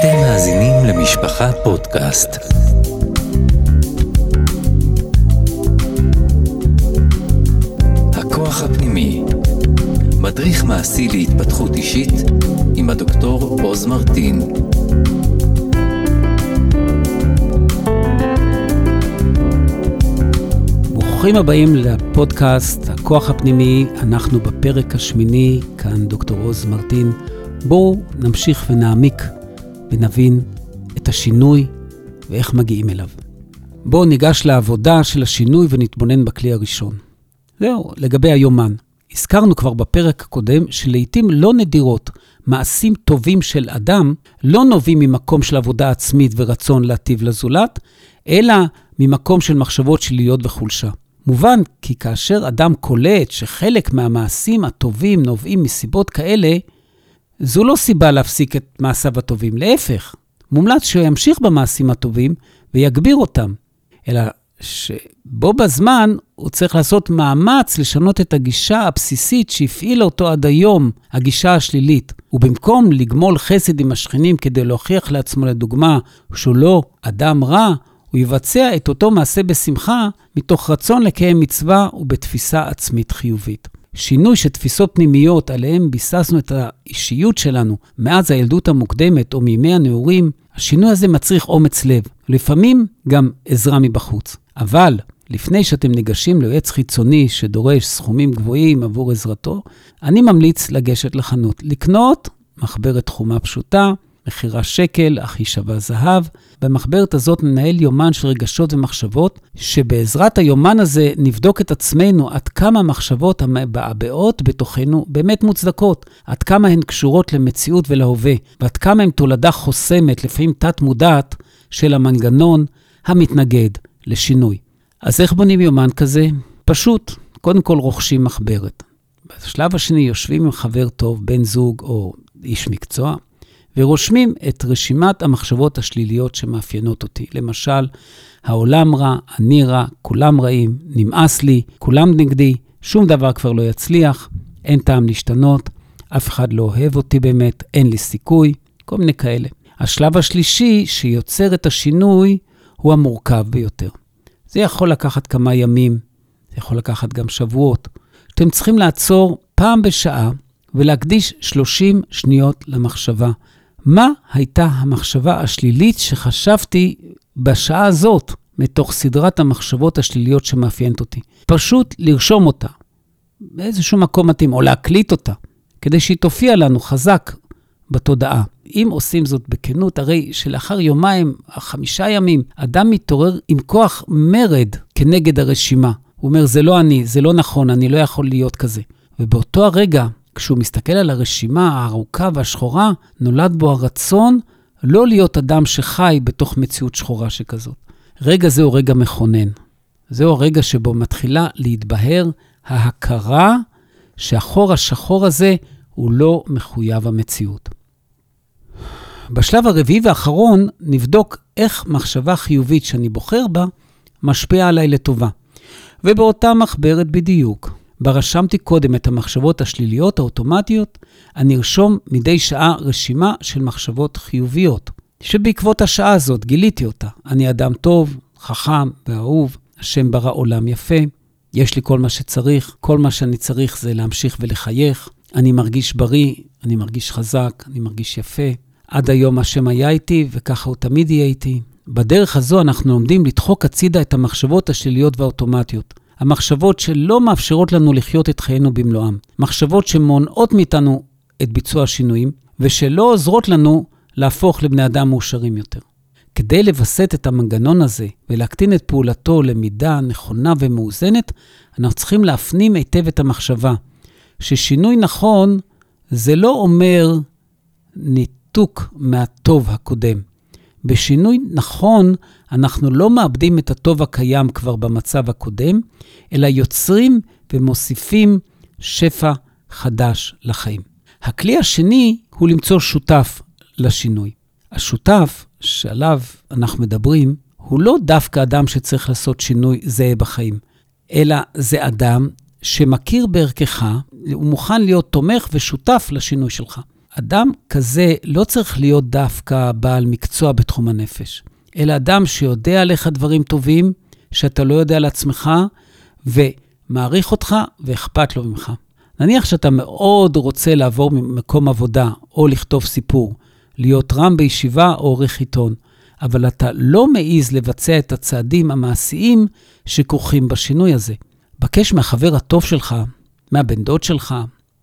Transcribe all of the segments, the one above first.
אתם מאזינים למשפחה פודקאסט. הכוח הפנימי, מדריך מעשי להתפתחות אישית עם הדוקטור עוז מרטין. ברוכים הבאים לפודקאסט הכוח הפנימי, אנחנו בפרק השמיני, כאן דוקטור עוז מרטין. בואו נמשיך ונעמיק ונבין את השינוי ואיך מגיעים אליו. בואו ניגש לעבודה של השינוי ונתבונן בכלי הראשון. זהו, לגבי היומן. הזכרנו כבר בפרק הקודם שלעיתים לא נדירות מעשים טובים של אדם לא נובעים ממקום של עבודה עצמית ורצון להטיב לזולת, אלא ממקום של מחשבות שליליות וחולשה. מובן כי כאשר אדם קולט שחלק מהמעשים הטובים נובעים מסיבות כאלה, זו לא סיבה להפסיק את מעשיו הטובים, להפך, מומלץ שהוא ימשיך במעשים הטובים ויגביר אותם, אלא שבו בזמן הוא צריך לעשות מאמץ לשנות את הגישה הבסיסית שהפעילה אותו עד היום, הגישה השלילית. ובמקום לגמול חסד עם השכנים כדי להוכיח לעצמו, לדוגמה, שהוא לא אדם רע, הוא יבצע את אותו מעשה בשמחה מתוך רצון לקיים מצווה ובתפיסה עצמית חיובית. שינוי של תפיסות פנימיות עליהן ביססנו את האישיות שלנו מאז הילדות המוקדמת או מימי הנעורים, השינוי הזה מצריך אומץ לב, לפעמים גם עזרה מבחוץ. אבל לפני שאתם ניגשים ליועץ חיצוני שדורש סכומים גבוהים עבור עזרתו, אני ממליץ לגשת לחנות, לקנות מחברת חומה פשוטה, מחירה שקל, אך היא שווה זהב. במחברת הזאת ננהל יומן של רגשות ומחשבות, שבעזרת היומן הזה נבדוק את עצמנו עד כמה המחשבות המבעבעות בתוכנו באמת מוצדקות, עד כמה הן קשורות למציאות ולהווה, ועד כמה הן תולדה חוסמת, לפעמים תת-מודעת, של המנגנון המתנגד לשינוי. אז איך בונים יומן כזה? פשוט, קודם כל רוכשים מחברת. בשלב השני יושבים עם חבר טוב, בן זוג או איש מקצוע, ורושמים את רשימת המחשבות השליליות שמאפיינות אותי. למשל, העולם רע, אני רע, כולם רעים, נמאס לי, כולם נגדי, שום דבר כבר לא יצליח, אין טעם להשתנות, אף אחד לא אוהב אותי באמת, אין לי סיכוי, כל מיני כאלה. השלב השלישי שיוצר את השינוי הוא המורכב ביותר. זה יכול לקחת כמה ימים, זה יכול לקחת גם שבועות. אתם צריכים לעצור פעם בשעה ולהקדיש 30 שניות למחשבה. מה הייתה המחשבה השלילית שחשבתי בשעה הזאת מתוך סדרת המחשבות השליליות שמאפיינת אותי? פשוט לרשום אותה באיזשהו מקום מתאים, או להקליט אותה, כדי שהיא תופיע לנו חזק בתודעה. אם עושים זאת בכנות, הרי שלאחר יומיים, חמישה ימים, אדם מתעורר עם כוח מרד כנגד הרשימה. הוא אומר, זה לא אני, זה לא נכון, אני לא יכול להיות כזה. ובאותו הרגע, כשהוא מסתכל על הרשימה הארוכה והשחורה, נולד בו הרצון לא להיות אדם שחי בתוך מציאות שחורה שכזאת. רגע זה הוא רגע מכונן. זהו הרגע שבו מתחילה להתבהר ההכרה שהחור השחור הזה הוא לא מחויב המציאות. בשלב הרביעי והאחרון נבדוק איך מחשבה חיובית שאני בוחר בה משפיעה עליי לטובה. ובאותה מחברת בדיוק, בה רשמתי קודם את המחשבות השליליות האוטומטיות, אני ארשום מדי שעה רשימה של מחשבות חיוביות, שבעקבות השעה הזאת גיליתי אותה. אני אדם טוב, חכם ואהוב, השם ברא עולם יפה, יש לי כל מה שצריך, כל מה שאני צריך זה להמשיך ולחייך, אני מרגיש בריא, אני מרגיש חזק, אני מרגיש יפה. עד היום השם היה איתי, וככה הוא תמיד יהיה איתי. בדרך הזו אנחנו לומדים לדחוק הצידה את המחשבות השליליות והאוטומטיות. המחשבות שלא מאפשרות לנו לחיות את חיינו במלואם. מחשבות שמונעות מאיתנו את ביצוע השינויים, ושלא עוזרות לנו להפוך לבני אדם מאושרים יותר. כדי לווסת את המנגנון הזה ולהקטין את פעולתו למידה נכונה ומאוזנת, אנחנו צריכים להפנים היטב את המחשבה, ששינוי נכון זה לא אומר ניתוק מהטוב הקודם. בשינוי נכון, אנחנו לא מאבדים את הטוב הקיים כבר במצב הקודם, אלא יוצרים ומוסיפים שפע חדש לחיים. הכלי השני הוא למצוא שותף לשינוי. השותף שעליו אנחנו מדברים, הוא לא דווקא אדם שצריך לעשות שינוי זהה בחיים, אלא זה אדם שמכיר בערכך, הוא מוכן להיות תומך ושותף לשינוי שלך. אדם כזה לא צריך להיות דווקא בעל מקצוע בתחום הנפש, אלא אדם שיודע עליך דברים טובים, שאתה לא יודע על עצמך, ומעריך אותך ואכפת לו ממך. נניח שאתה מאוד רוצה לעבור ממקום עבודה או לכתוב סיפור, להיות רם בישיבה או עורך עיתון, אבל אתה לא מעז לבצע את הצעדים המעשיים שכרוכים בשינוי הזה. בקש מהחבר הטוב שלך, מהבן דוד שלך,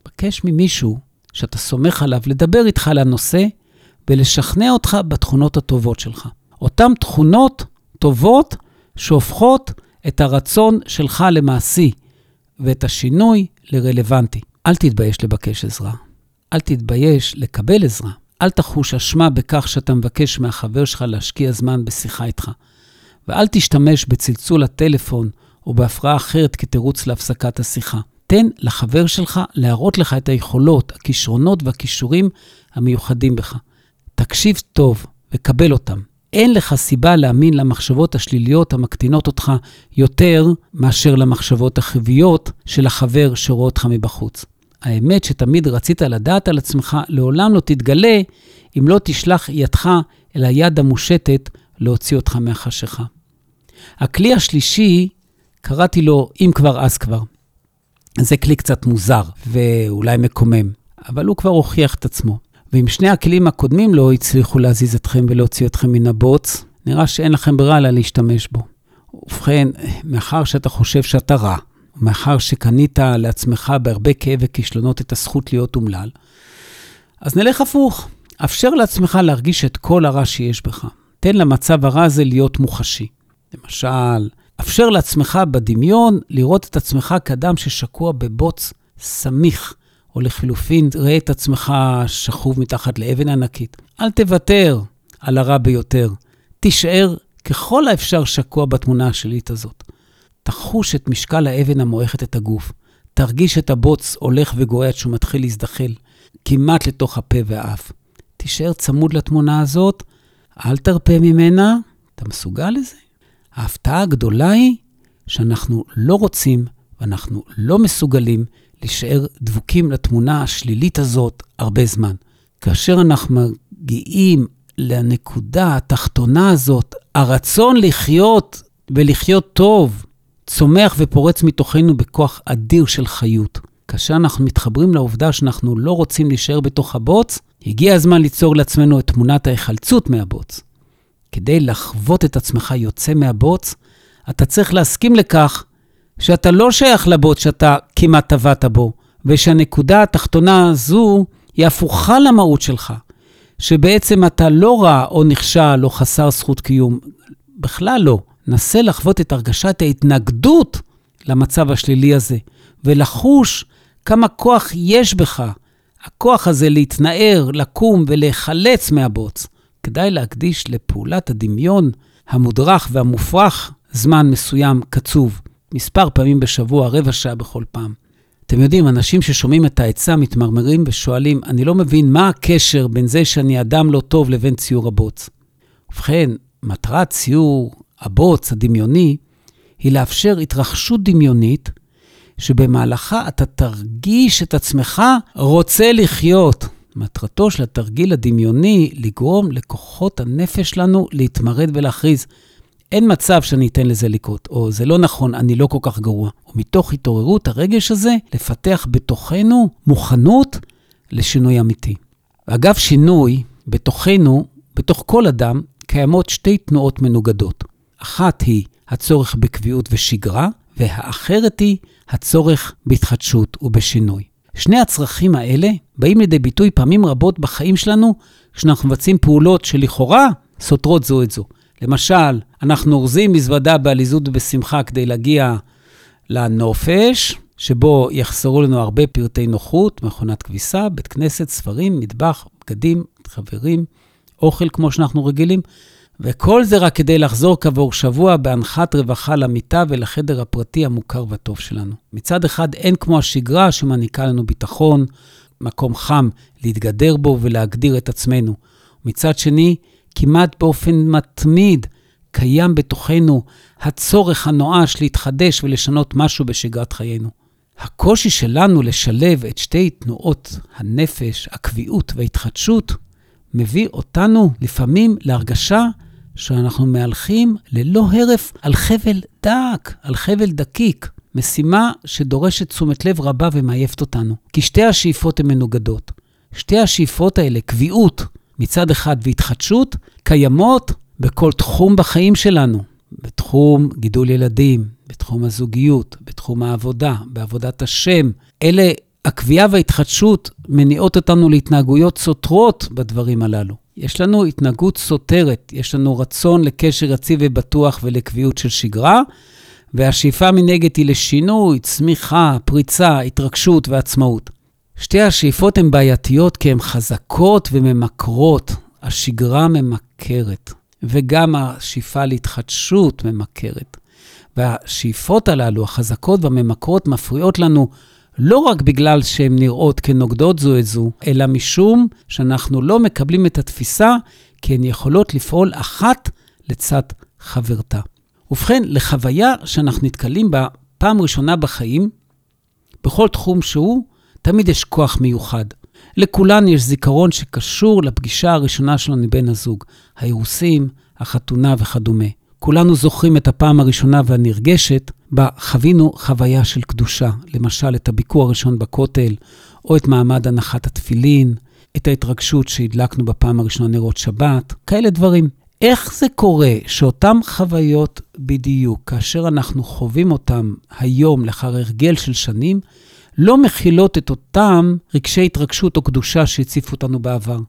בקש ממישהו שאתה סומך עליו לדבר איתך על הנושא ולשכנע אותך בתכונות הטובות שלך. אותן תכונות טובות שהופכות את הרצון שלך למעשי ואת השינוי לרלוונטי. אל תתבייש לבקש עזרה. אל תתבייש לקבל עזרה. אל תחוש אשמה בכך שאתה מבקש מהחבר שלך להשקיע זמן בשיחה איתך. ואל תשתמש בצלצול הטלפון או בהפרעה אחרת כתירוץ להפסקת השיחה. תן לחבר שלך להראות לך את היכולות, הכישרונות והכישורים המיוחדים בך. תקשיב טוב וקבל אותם. אין לך סיבה להאמין למחשבות השליליות המקטינות אותך יותר מאשר למחשבות החיוביות של החבר שרואה אותך מבחוץ. האמת שתמיד רצית לדעת על עצמך לעולם לא תתגלה אם לא תשלח ידך אל היד המושטת להוציא אותך מהחשיכה. הכלי השלישי, קראתי לו אם כבר אז כבר. זה כלי קצת מוזר ואולי מקומם, אבל הוא כבר הוכיח את עצמו. ואם שני הכלים הקודמים לא הצליחו להזיז אתכם ולהוציא אתכם מן הבוץ, נראה שאין לכם ברירה אלא להשתמש בו. ובכן, מאחר שאתה חושב שאתה רע, ומאחר שקנית לעצמך בהרבה כאב וכישלונות את הזכות להיות אומלל, אז נלך הפוך. אפשר לעצמך להרגיש את כל הרע שיש בך. תן למצב הרע הזה להיות מוחשי. למשל, אפשר לעצמך בדמיון לראות את עצמך כאדם ששקוע בבוץ סמיך, או לחלופין, ראה את עצמך שכוב מתחת לאבן ענקית. אל תוותר על הרע ביותר. תישאר ככל האפשר שקוע בתמונה השלילית הזאת. תחוש את משקל האבן המועכת את הגוף. תרגיש את הבוץ הולך וגועע עד שהוא מתחיל להזדחל, כמעט לתוך הפה והאף. תישאר צמוד לתמונה הזאת, אל תרפה ממנה. אתה מסוגל לזה? ההפתעה הגדולה היא שאנחנו לא רוצים ואנחנו לא מסוגלים להישאר דבוקים לתמונה השלילית הזאת הרבה זמן. כאשר אנחנו מגיעים לנקודה התחתונה הזאת, הרצון לחיות ולחיות טוב צומח ופורץ מתוכנו בכוח אדיר של חיות. כאשר אנחנו מתחברים לעובדה שאנחנו לא רוצים להישאר בתוך הבוץ, הגיע הזמן ליצור לעצמנו את תמונת ההיחלצות מהבוץ. כדי לחוות את עצמך יוצא מהבוץ, אתה צריך להסכים לכך שאתה לא שייך לבוץ שאתה כמעט טבעת בו, ושהנקודה התחתונה הזו היא הפוכה למהות שלך, שבעצם אתה לא רע או נכשל או חסר זכות קיום. בכלל לא. נסה לחוות את הרגשת ההתנגדות למצב השלילי הזה, ולחוש כמה כוח יש בך. הכוח הזה להתנער, לקום ולהיחלץ מהבוץ. כדאי להקדיש לפעולת הדמיון המודרך והמופרך זמן מסוים קצוב, מספר פעמים בשבוע, רבע שעה בכל פעם. אתם יודעים, אנשים ששומעים את העצה מתמרמרים ושואלים, אני לא מבין מה הקשר בין זה שאני אדם לא טוב לבין ציור הבוץ. ובכן, מטרת ציור הבוץ הדמיוני היא לאפשר התרחשות דמיונית שבמהלכה אתה תרגיש את עצמך רוצה לחיות. מטרתו של התרגיל הדמיוני לגרום לכוחות הנפש שלנו להתמרד ולהכריז, אין מצב שאני אתן לזה לקרות, או זה לא נכון, אני לא כל כך גרוע. ומתוך התעוררות הרגש הזה, לפתח בתוכנו מוכנות לשינוי אמיתי. אגב שינוי, בתוכנו, בתוך כל אדם, קיימות שתי תנועות מנוגדות. אחת היא הצורך בקביעות ושגרה, והאחרת היא הצורך בהתחדשות ובשינוי. שני הצרכים האלה באים לידי ביטוי פעמים רבות בחיים שלנו, כשאנחנו מבצעים פעולות שלכאורה סותרות זו את זו. למשל, אנחנו אורזים מזוודה בעליזות ובשמחה כדי להגיע לנופש, שבו יחסרו לנו הרבה פרטי נוחות, מכונת כביסה, בית כנסת, ספרים, מטבח, בגדים, חברים, אוכל כמו שאנחנו רגילים, וכל זה רק כדי לחזור כעבור שבוע בהנחת רווחה למיטה ולחדר הפרטי המוכר והטוב שלנו. מצד אחד, אין כמו השגרה שמעניקה לנו ביטחון, מקום חם להתגדר בו ולהגדיר את עצמנו. מצד שני, כמעט באופן מתמיד קיים בתוכנו הצורך הנואש להתחדש ולשנות משהו בשגרת חיינו. הקושי שלנו לשלב את שתי תנועות הנפש, הקביעות וההתחדשות, מביא אותנו לפעמים להרגשה שאנחנו מהלכים ללא הרף על חבל דק, על חבל דקיק. משימה שדורשת תשומת לב רבה ומעייפת אותנו. כי שתי השאיפות הן מנוגדות. שתי השאיפות האלה, קביעות מצד אחד והתחדשות, קיימות בכל תחום בחיים שלנו. בתחום גידול ילדים, בתחום הזוגיות, בתחום העבודה, בעבודת השם. אלה, הקביעה וההתחדשות מניעות אותנו להתנהגויות סותרות בדברים הללו. יש לנו התנהגות סותרת, יש לנו רצון לקשר יציב ובטוח ולקביעות של שגרה, והשאיפה מנגד היא לשינוי, צמיחה, פריצה, התרגשות ועצמאות. שתי השאיפות הן בעייתיות כי הן חזקות וממכרות. השגרה ממכרת, וגם השאיפה להתחדשות ממכרת. והשאיפות הללו, החזקות והממכרות, מפריעות לנו לא רק בגלל שהן נראות כנוגדות זו את זו, אלא משום שאנחנו לא מקבלים את התפיסה כי הן יכולות לפעול אחת לצד חברתה. ובכן, לחוויה שאנחנו נתקלים בה פעם ראשונה בחיים, בכל תחום שהוא, תמיד יש כוח מיוחד. לכולן יש זיכרון שקשור לפגישה הראשונה שלנו עם בן הזוג, האירוסים, החתונה וכדומה. כולנו זוכרים את הפעם הראשונה והנרגשת בה חווינו חוויה של קדושה, למשל את הביקור הראשון בכותל, או את מעמד הנחת התפילין, את ההתרגשות שהדלקנו בפעם הראשונה נרות שבת, כאלה דברים. איך זה קורה שאותן חוויות בדיוק, כאשר אנחנו חווים אותן היום לאחר הרגל של שנים, לא מכילות את אותם רגשי התרגשות או קדושה שהציפו אותנו בעבר.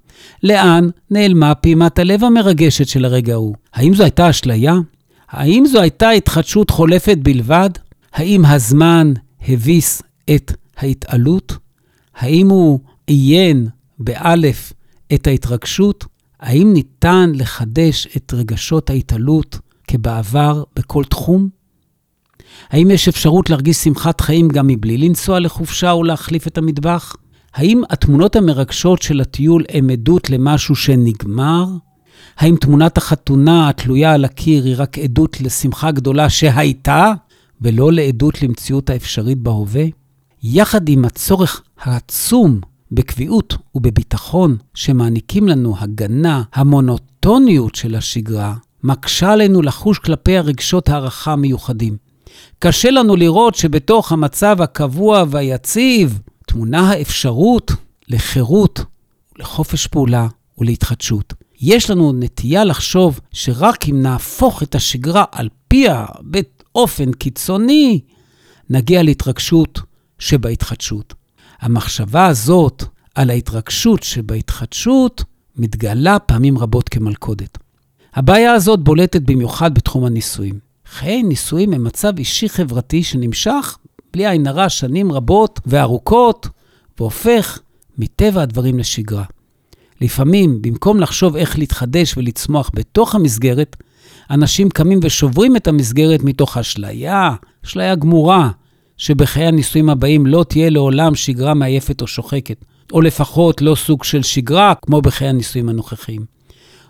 לאן נעלמה פעימת הלב המרגשת של הרגע ההוא? האם זו הייתה אשליה? האם זו הייתה התחדשות חולפת בלבד? האם הזמן הביס את ההתעלות? האם הוא עיין באלף את ההתרגשות? האם ניתן לחדש את רגשות ההתעלות כבעבר בכל תחום? האם יש אפשרות להרגיש שמחת חיים גם מבלי לנסוע לחופשה או להחליף את המטבח? האם התמונות המרגשות של הטיול הן עדות למשהו שנגמר? האם תמונת החתונה התלויה על הקיר היא רק עדות לשמחה גדולה שהייתה, ולא לעדות למציאות האפשרית בהווה? יחד עם הצורך העצום בקביעות ובביטחון שמעניקים לנו הגנה, המונוטוניות של השגרה, מקשה עלינו לחוש כלפי הרגשות הערכה המיוחדים. קשה לנו לראות שבתוך המצב הקבוע והיציב טמונה האפשרות לחירות, לחופש פעולה ולהתחדשות. יש לנו נטייה לחשוב שרק אם נהפוך את השגרה על פיה באופן קיצוני, נגיע להתרגשות שבהתחדשות. המחשבה הזאת על ההתרגשות שבהתחדשות מתגלה פעמים רבות כמלכודת. הבעיה הזאת בולטת במיוחד בתחום הנישואים. חיי נישואים הם מצב אישי-חברתי שנמשך, בלי עין הרע, שנים רבות וארוכות, והופך מטבע הדברים לשגרה. לפעמים, במקום לחשוב איך להתחדש ולצמוח בתוך המסגרת, אנשים קמים ושוברים את המסגרת מתוך אשליה, אשליה גמורה, שבחיי הנישואים הבאים לא תהיה לעולם שגרה מעייפת או שוחקת, או לפחות לא סוג של שגרה כמו בחיי הנישואים הנוכחיים.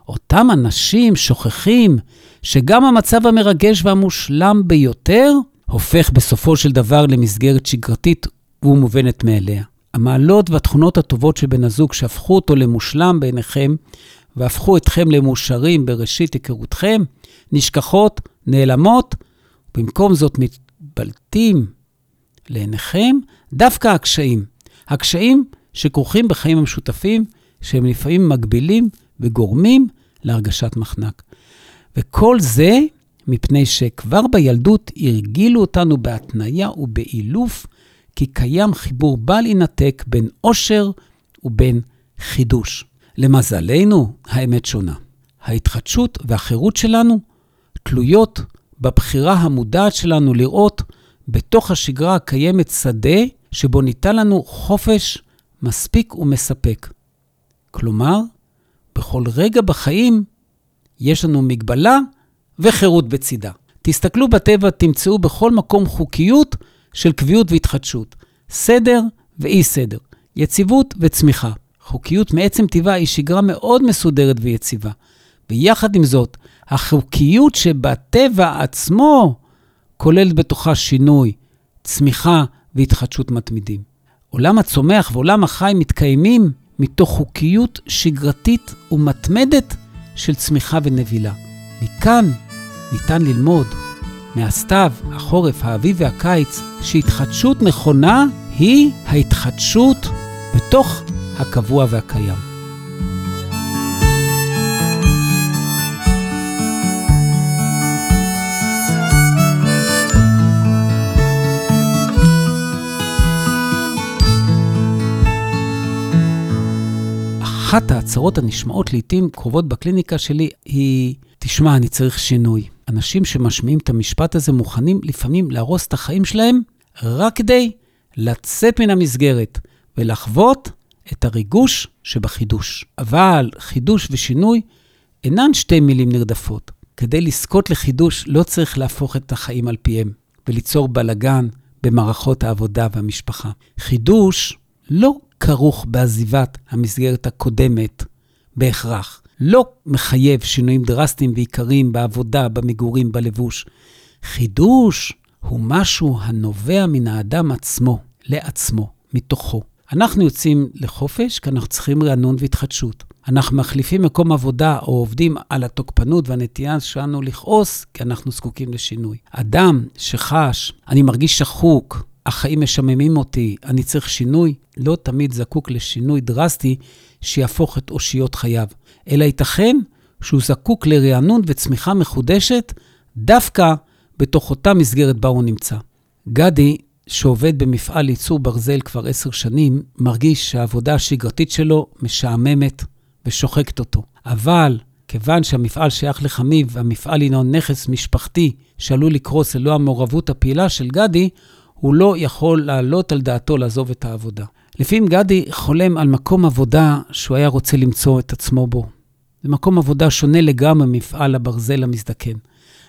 אותם אנשים שוכחים שגם המצב המרגש והמושלם ביותר הופך בסופו של דבר למסגרת שגרתית ומובנת מאליה. המעלות והתכונות הטובות של בן הזוג שהפכו אותו למושלם בעיניכם והפכו אתכם למאושרים בראשית היכרותכם, נשכחות, נעלמות, במקום זאת מתבלטים לעיניכם דווקא הקשיים. הקשיים שכרוכים בחיים המשותפים, שהם לפעמים מגבילים וגורמים להרגשת מחנק. וכל זה מפני שכבר בילדות הרגילו אותנו בהתניה ובאילוף, כי קיים חיבור בל יינתק בין עושר ובין חידוש. למזלנו, האמת שונה. ההתחדשות והחירות שלנו תלויות בבחירה המודעת שלנו לראות בתוך השגרה הקיימת שדה שבו ניתן לנו חופש מספיק ומספק. כלומר, בכל רגע בחיים יש לנו מגבלה וחירות בצידה. תסתכלו בטבע, תמצאו בכל מקום חוקיות של קביעות והתחדשות. סדר ואי סדר, יציבות וצמיחה. חוקיות מעצם טבעה היא שגרה מאוד מסודרת ויציבה. ויחד עם זאת, החוקיות שבטבע עצמו כוללת בתוכה שינוי, צמיחה והתחדשות מתמידים. עולם הצומח ועולם החי מתקיימים מתוך חוקיות שגרתית ומתמדת של צמיחה ונבילה. מכאן ניתן ללמוד מהסתיו, החורף, האביב והקיץ, שהתחדשות נכונה היא ההתחדשות בתוך הקבוע והקיים. אחת ההצהרות הנשמעות לעיתים קרובות בקליניקה שלי היא, תשמע, אני צריך שינוי. אנשים שמשמיעים את המשפט הזה מוכנים לפעמים להרוס את החיים שלהם רק כדי לצאת מן המסגרת ולחוות את הריגוש שבחידוש. אבל חידוש ושינוי אינן שתי מילים נרדפות. כדי לזכות לחידוש לא צריך להפוך את החיים על פיהם וליצור בלגן במערכות העבודה והמשפחה. חידוש לא כרוך בעזיבת המסגרת הקודמת בהכרח. לא מחייב שינויים דרסטיים ועיקריים בעבודה, במגורים, בלבוש. חידוש הוא משהו הנובע מן האדם עצמו, לעצמו, מתוכו. אנחנו יוצאים לחופש כי אנחנו צריכים רענון והתחדשות. אנחנו מחליפים מקום עבודה או עובדים על התוקפנות והנטייה שלנו לכעוס כי אנחנו זקוקים לשינוי. אדם שחש, אני מרגיש שחוק, החיים משממים אותי, אני צריך שינוי, לא תמיד זקוק לשינוי דרסטי שיהפוך את אושיות חייו, אלא ייתכן שהוא זקוק לרענון וצמיחה מחודשת דווקא בתוך אותה מסגרת בה הוא נמצא. גדי, שעובד במפעל ייצור ברזל כבר עשר שנים, מרגיש שהעבודה השגרתית שלו משעממת ושוחקת אותו. אבל כיוון שהמפעל שייך לחמיב והמפעל הינו נכס משפחתי שעלול לקרוס ללא המעורבות הפעילה של גדי, הוא לא יכול להעלות על דעתו לעזוב את העבודה. לפעמים גדי חולם על מקום עבודה שהוא היה רוצה למצוא את עצמו בו. זה מקום עבודה שונה לגמרי ממפעל הברזל המזדקן.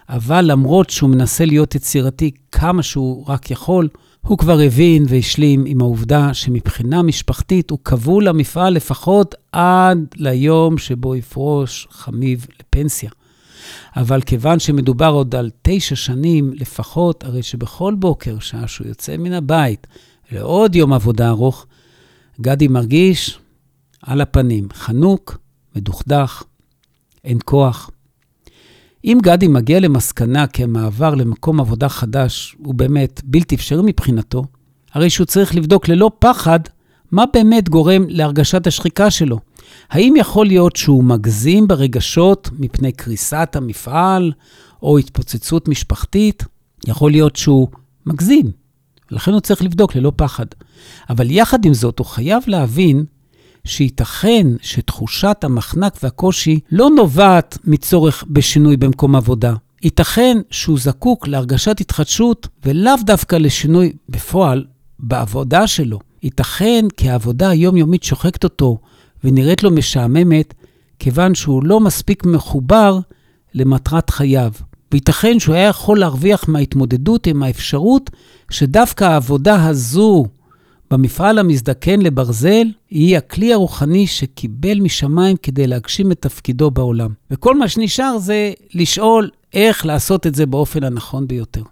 אבל למרות שהוא מנסה להיות יצירתי כמה שהוא רק יכול, הוא כבר הבין והשלים עם העובדה שמבחינה משפחתית הוא כבול למפעל לפחות עד ליום שבו יפרוש חמיב לפנסיה. אבל כיוון שמדובר עוד על תשע שנים לפחות, הרי שבכל בוקר, שעה שהוא יוצא מן הבית לעוד יום עבודה ארוך, גדי מרגיש על הפנים, חנוק, מדוכדך, אין כוח. אם גדי מגיע למסקנה כי המעבר למקום עבודה חדש הוא באמת בלתי אפשרי מבחינתו, הרי שהוא צריך לבדוק ללא פחד מה באמת גורם להרגשת השחיקה שלו. האם יכול להיות שהוא מגזים ברגשות מפני קריסת המפעל או התפוצצות משפחתית? יכול להיות שהוא מגזים, לכן הוא צריך לבדוק ללא פחד. אבל יחד עם זאת, הוא חייב להבין שייתכן שתחושת המחנק והקושי לא נובעת מצורך בשינוי במקום עבודה. ייתכן שהוא זקוק להרגשת התחדשות ולאו דווקא לשינוי בפועל בעבודה שלו. ייתכן כי העבודה היומיומית שוחקת אותו ונראית לו משעממת, כיוון שהוא לא מספיק מחובר למטרת חייו. וייתכן שהוא היה יכול להרוויח מההתמודדות עם האפשרות שדווקא העבודה הזו במפעל המזדקן לברזל היא הכלי הרוחני שקיבל משמיים כדי להגשים את תפקידו בעולם. וכל מה שנשאר זה לשאול איך לעשות את זה באופן הנכון ביותר.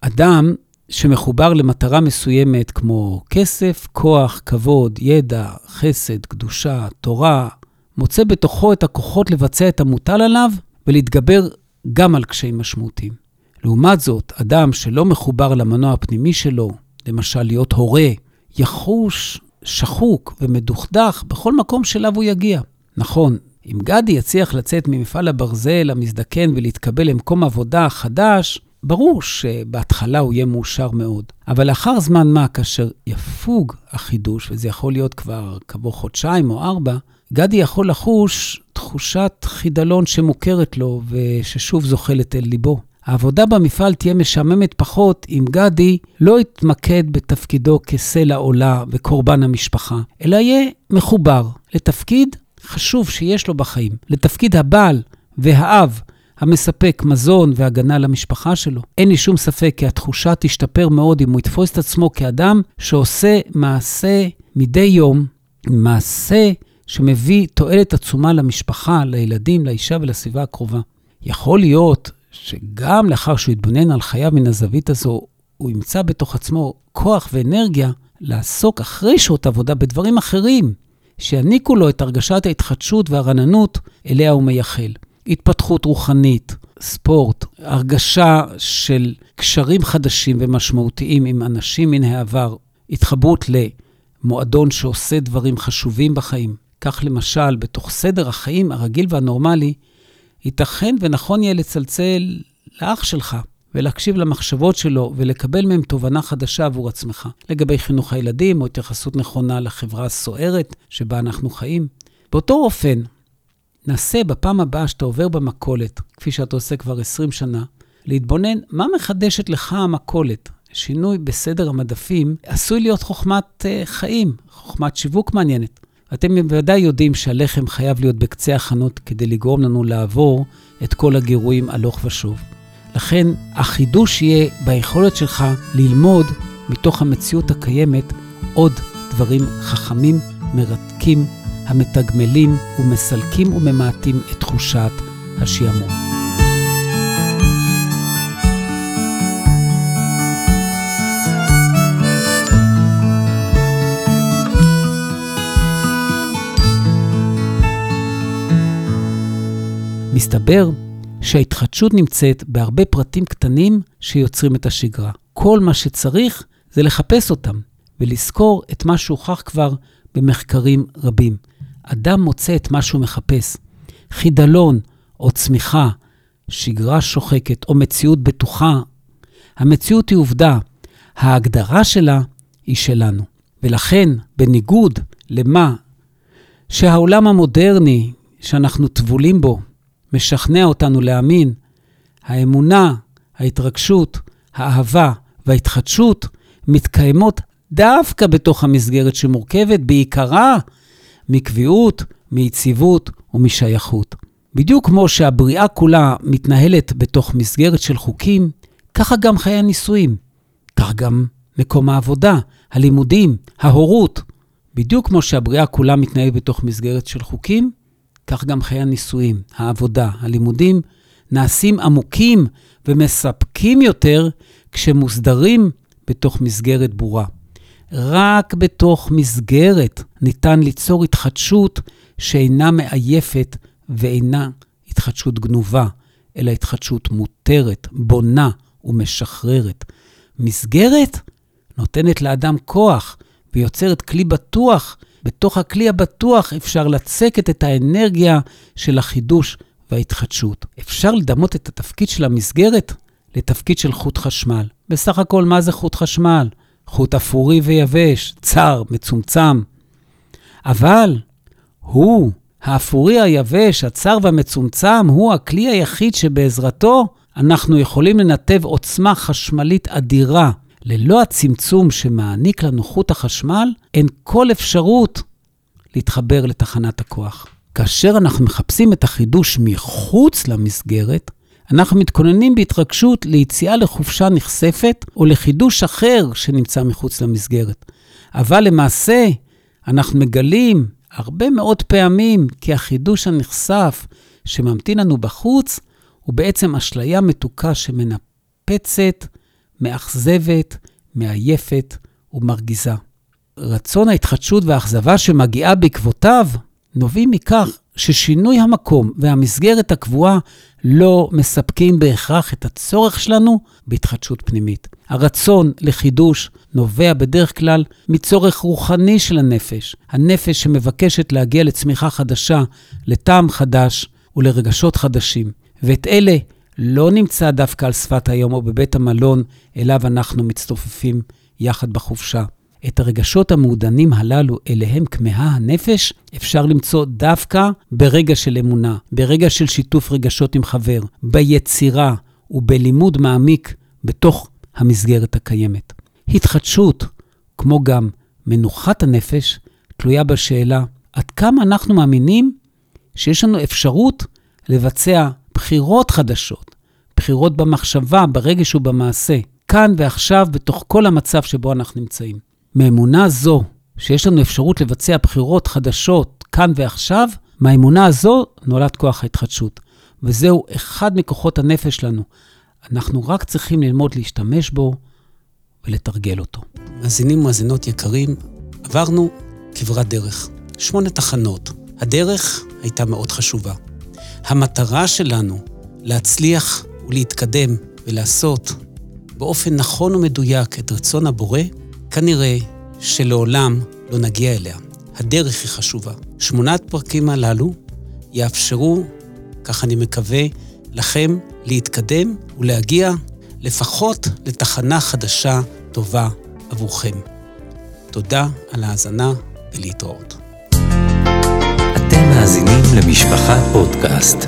אדם שמחובר למטרה מסוימת כמו כסף, כוח, כבוד, ידע, חסד, קדושה, תורה, מוצא בתוכו את הכוחות לבצע את המוטל עליו ולהתגבר גם על קשיים משמעותיים. לעומת זאת, אדם שלא מחובר למנוע הפנימי שלו, למשל להיות הורה, יחוש שחוק ומדוכדך בכל מקום שאליו הוא יגיע. נכון, אם גדי יצליח לצאת ממפעל הברזל המזדקן ולהתקבל למקום עבודה חדש, ברור שבהתחלה הוא יהיה מאושר מאוד. אבל לאחר זמן מה, כאשר יפוג החידוש, וזה יכול להיות כבר כעבור חודשיים או ארבע, גדי יכול לחוש תחושת חידלון שמוכרת לו וששוב זוחלת אל ליבו. העבודה במפעל תהיה משעממת פחות אם גדי לא יתמקד בתפקידו כסלע עולה וקורבן המשפחה, אלא יהיה מחובר לתפקיד חשוב שיש לו בחיים, לתפקיד הבעל והאב המספק מזון והגנה למשפחה שלו. אין לי שום ספק כי התחושה תשתפר מאוד אם הוא יתפוס את עצמו כאדם שעושה מעשה מדי יום, מעשה שמביא תועלת עצומה למשפחה, לילדים, לאישה ולסביבה הקרובה. יכול להיות שגם לאחר שהוא יתבונן על חייו מן הזווית הזו, הוא ימצא בתוך עצמו כוח ואנרגיה לעסוק אחרי שעות עבודה בדברים אחרים, שיעניקו לו את הרגשת ההתחדשות והרעננות אליה הוא מייחל. התפתחות רוחנית, ספורט, הרגשה של קשרים חדשים ומשמעותיים עם אנשים מן העבר, התחברות למועדון שעושה דברים חשובים בחיים. כך למשל, בתוך סדר החיים הרגיל והנורמלי, ייתכן ונכון יהיה לצלצל לאח שלך ולהקשיב למחשבות שלו ולקבל מהם תובנה חדשה עבור עצמך, לגבי חינוך הילדים או התייחסות נכונה לחברה הסוערת שבה אנחנו חיים. באותו אופן, נסה בפעם הבאה שאתה עובר במכולת, כפי שאתה עושה כבר 20 שנה, להתבונן מה מחדשת לך המכולת. שינוי בסדר המדפים עשוי להיות חוכמת uh, חיים, חוכמת שיווק מעניינת. אתם בוודאי יודעים שהלחם חייב להיות בקצה החנות כדי לגרום לנו לעבור את כל הגירויים הלוך ושוב. לכן, החידוש יהיה ביכולת שלך ללמוד מתוך המציאות הקיימת עוד דברים חכמים, מרתקים, המתגמלים ומסלקים וממעטים את תחושת השעמום. מסתבר שההתחדשות נמצאת בהרבה פרטים קטנים שיוצרים את השגרה. כל מה שצריך זה לחפש אותם ולזכור את מה שהוכח כבר במחקרים רבים. אדם מוצא את מה שהוא מחפש. חידלון או צמיחה, שגרה שוחקת או מציאות בטוחה. המציאות היא עובדה, ההגדרה שלה היא שלנו. ולכן, בניגוד למה שהעולם המודרני שאנחנו טבולים בו משכנע אותנו להאמין, האמונה, ההתרגשות, האהבה וההתחדשות מתקיימות דווקא בתוך המסגרת שמורכבת בעיקרה מקביעות, מיציבות ומשייכות. בדיוק כמו שהבריאה כולה מתנהלת בתוך מסגרת של חוקים, ככה גם חיי הנישואים. כך גם מקום העבודה, הלימודים, ההורות. בדיוק כמו שהבריאה כולה מתנהלת בתוך מסגרת של חוקים, כך גם חיי הנישואים, העבודה, הלימודים, נעשים עמוקים ומספקים יותר כשמוסדרים בתוך מסגרת ברורה. רק בתוך מסגרת ניתן ליצור התחדשות שאינה מעייפת ואינה התחדשות גנובה, אלא התחדשות מותרת, בונה ומשחררת. מסגרת נותנת לאדם כוח ויוצרת כלי בטוח בתוך הכלי הבטוח אפשר לצקת את האנרגיה של החידוש וההתחדשות. אפשר לדמות את התפקיד של המסגרת לתפקיד של חוט חשמל. בסך הכל, מה זה חוט חשמל? חוט אפורי ויבש, צר, מצומצם. אבל הוא, האפורי היבש, הצר והמצומצם, הוא הכלי היחיד שבעזרתו אנחנו יכולים לנתב עוצמה חשמלית אדירה ללא הצמצום שמעניק לנו חוט החשמל, אין כל אפשרות להתחבר לתחנת הכוח. כאשר אנחנו מחפשים את החידוש מחוץ למסגרת, אנחנו מתכוננים בהתרגשות ליציאה לחופשה נכספת או לחידוש אחר שנמצא מחוץ למסגרת. אבל למעשה, אנחנו מגלים הרבה מאוד פעמים כי החידוש הנכסף שממתין לנו בחוץ הוא בעצם אשליה מתוקה שמנפצת מאכזבת, מעייפת ומרגיזה. רצון ההתחדשות והאכזבה שמגיעה בעקבותיו נובעים מכך ששינוי המקום והמסגרת הקבועה לא מספקים בהכרח את הצורך שלנו בהתחדשות פנימית. הרצון לחידוש נובע בדרך כלל מצורך רוחני של הנפש, הנפש שמבקשת להגיע לצמיחה חדשה, לטעם חדש ולרגשות חדשים. ואת אלה לא נמצא דווקא על שפת היום או בבית המלון אליו אנחנו מצטופפים יחד בחופשה. את הרגשות המעודנים הללו אליהם כמהה הנפש אפשר למצוא דווקא ברגע של אמונה, ברגע של שיתוף רגשות עם חבר, ביצירה ובלימוד מעמיק בתוך המסגרת הקיימת. התחדשות, כמו גם מנוחת הנפש, תלויה בשאלה עד כמה אנחנו מאמינים שיש לנו אפשרות לבצע בחירות חדשות, בחירות במחשבה, ברגש ובמעשה, כאן ועכשיו, בתוך כל המצב שבו אנחנו נמצאים. מאמונה זו, שיש לנו אפשרות לבצע בחירות חדשות כאן ועכשיו, מהאמונה הזו נולד כוח ההתחדשות. וזהו אחד מכוחות הנפש שלנו. אנחנו רק צריכים ללמוד להשתמש בו ולתרגל אותו. מאזינים ומאזינות יקרים, עברנו כברת דרך. שמונה תחנות. הדרך הייתה מאוד חשובה. המטרה שלנו להצליח ולהתקדם ולעשות באופן נכון ומדויק את רצון הבורא, כנראה שלעולם לא נגיע אליה. הדרך היא חשובה. שמונת פרקים הללו יאפשרו, כך אני מקווה, לכם להתקדם ולהגיע לפחות לתחנה חדשה טובה עבורכם. תודה על ההאזנה ולהתראות. אתם מאזינים למשפחה פודקאסט.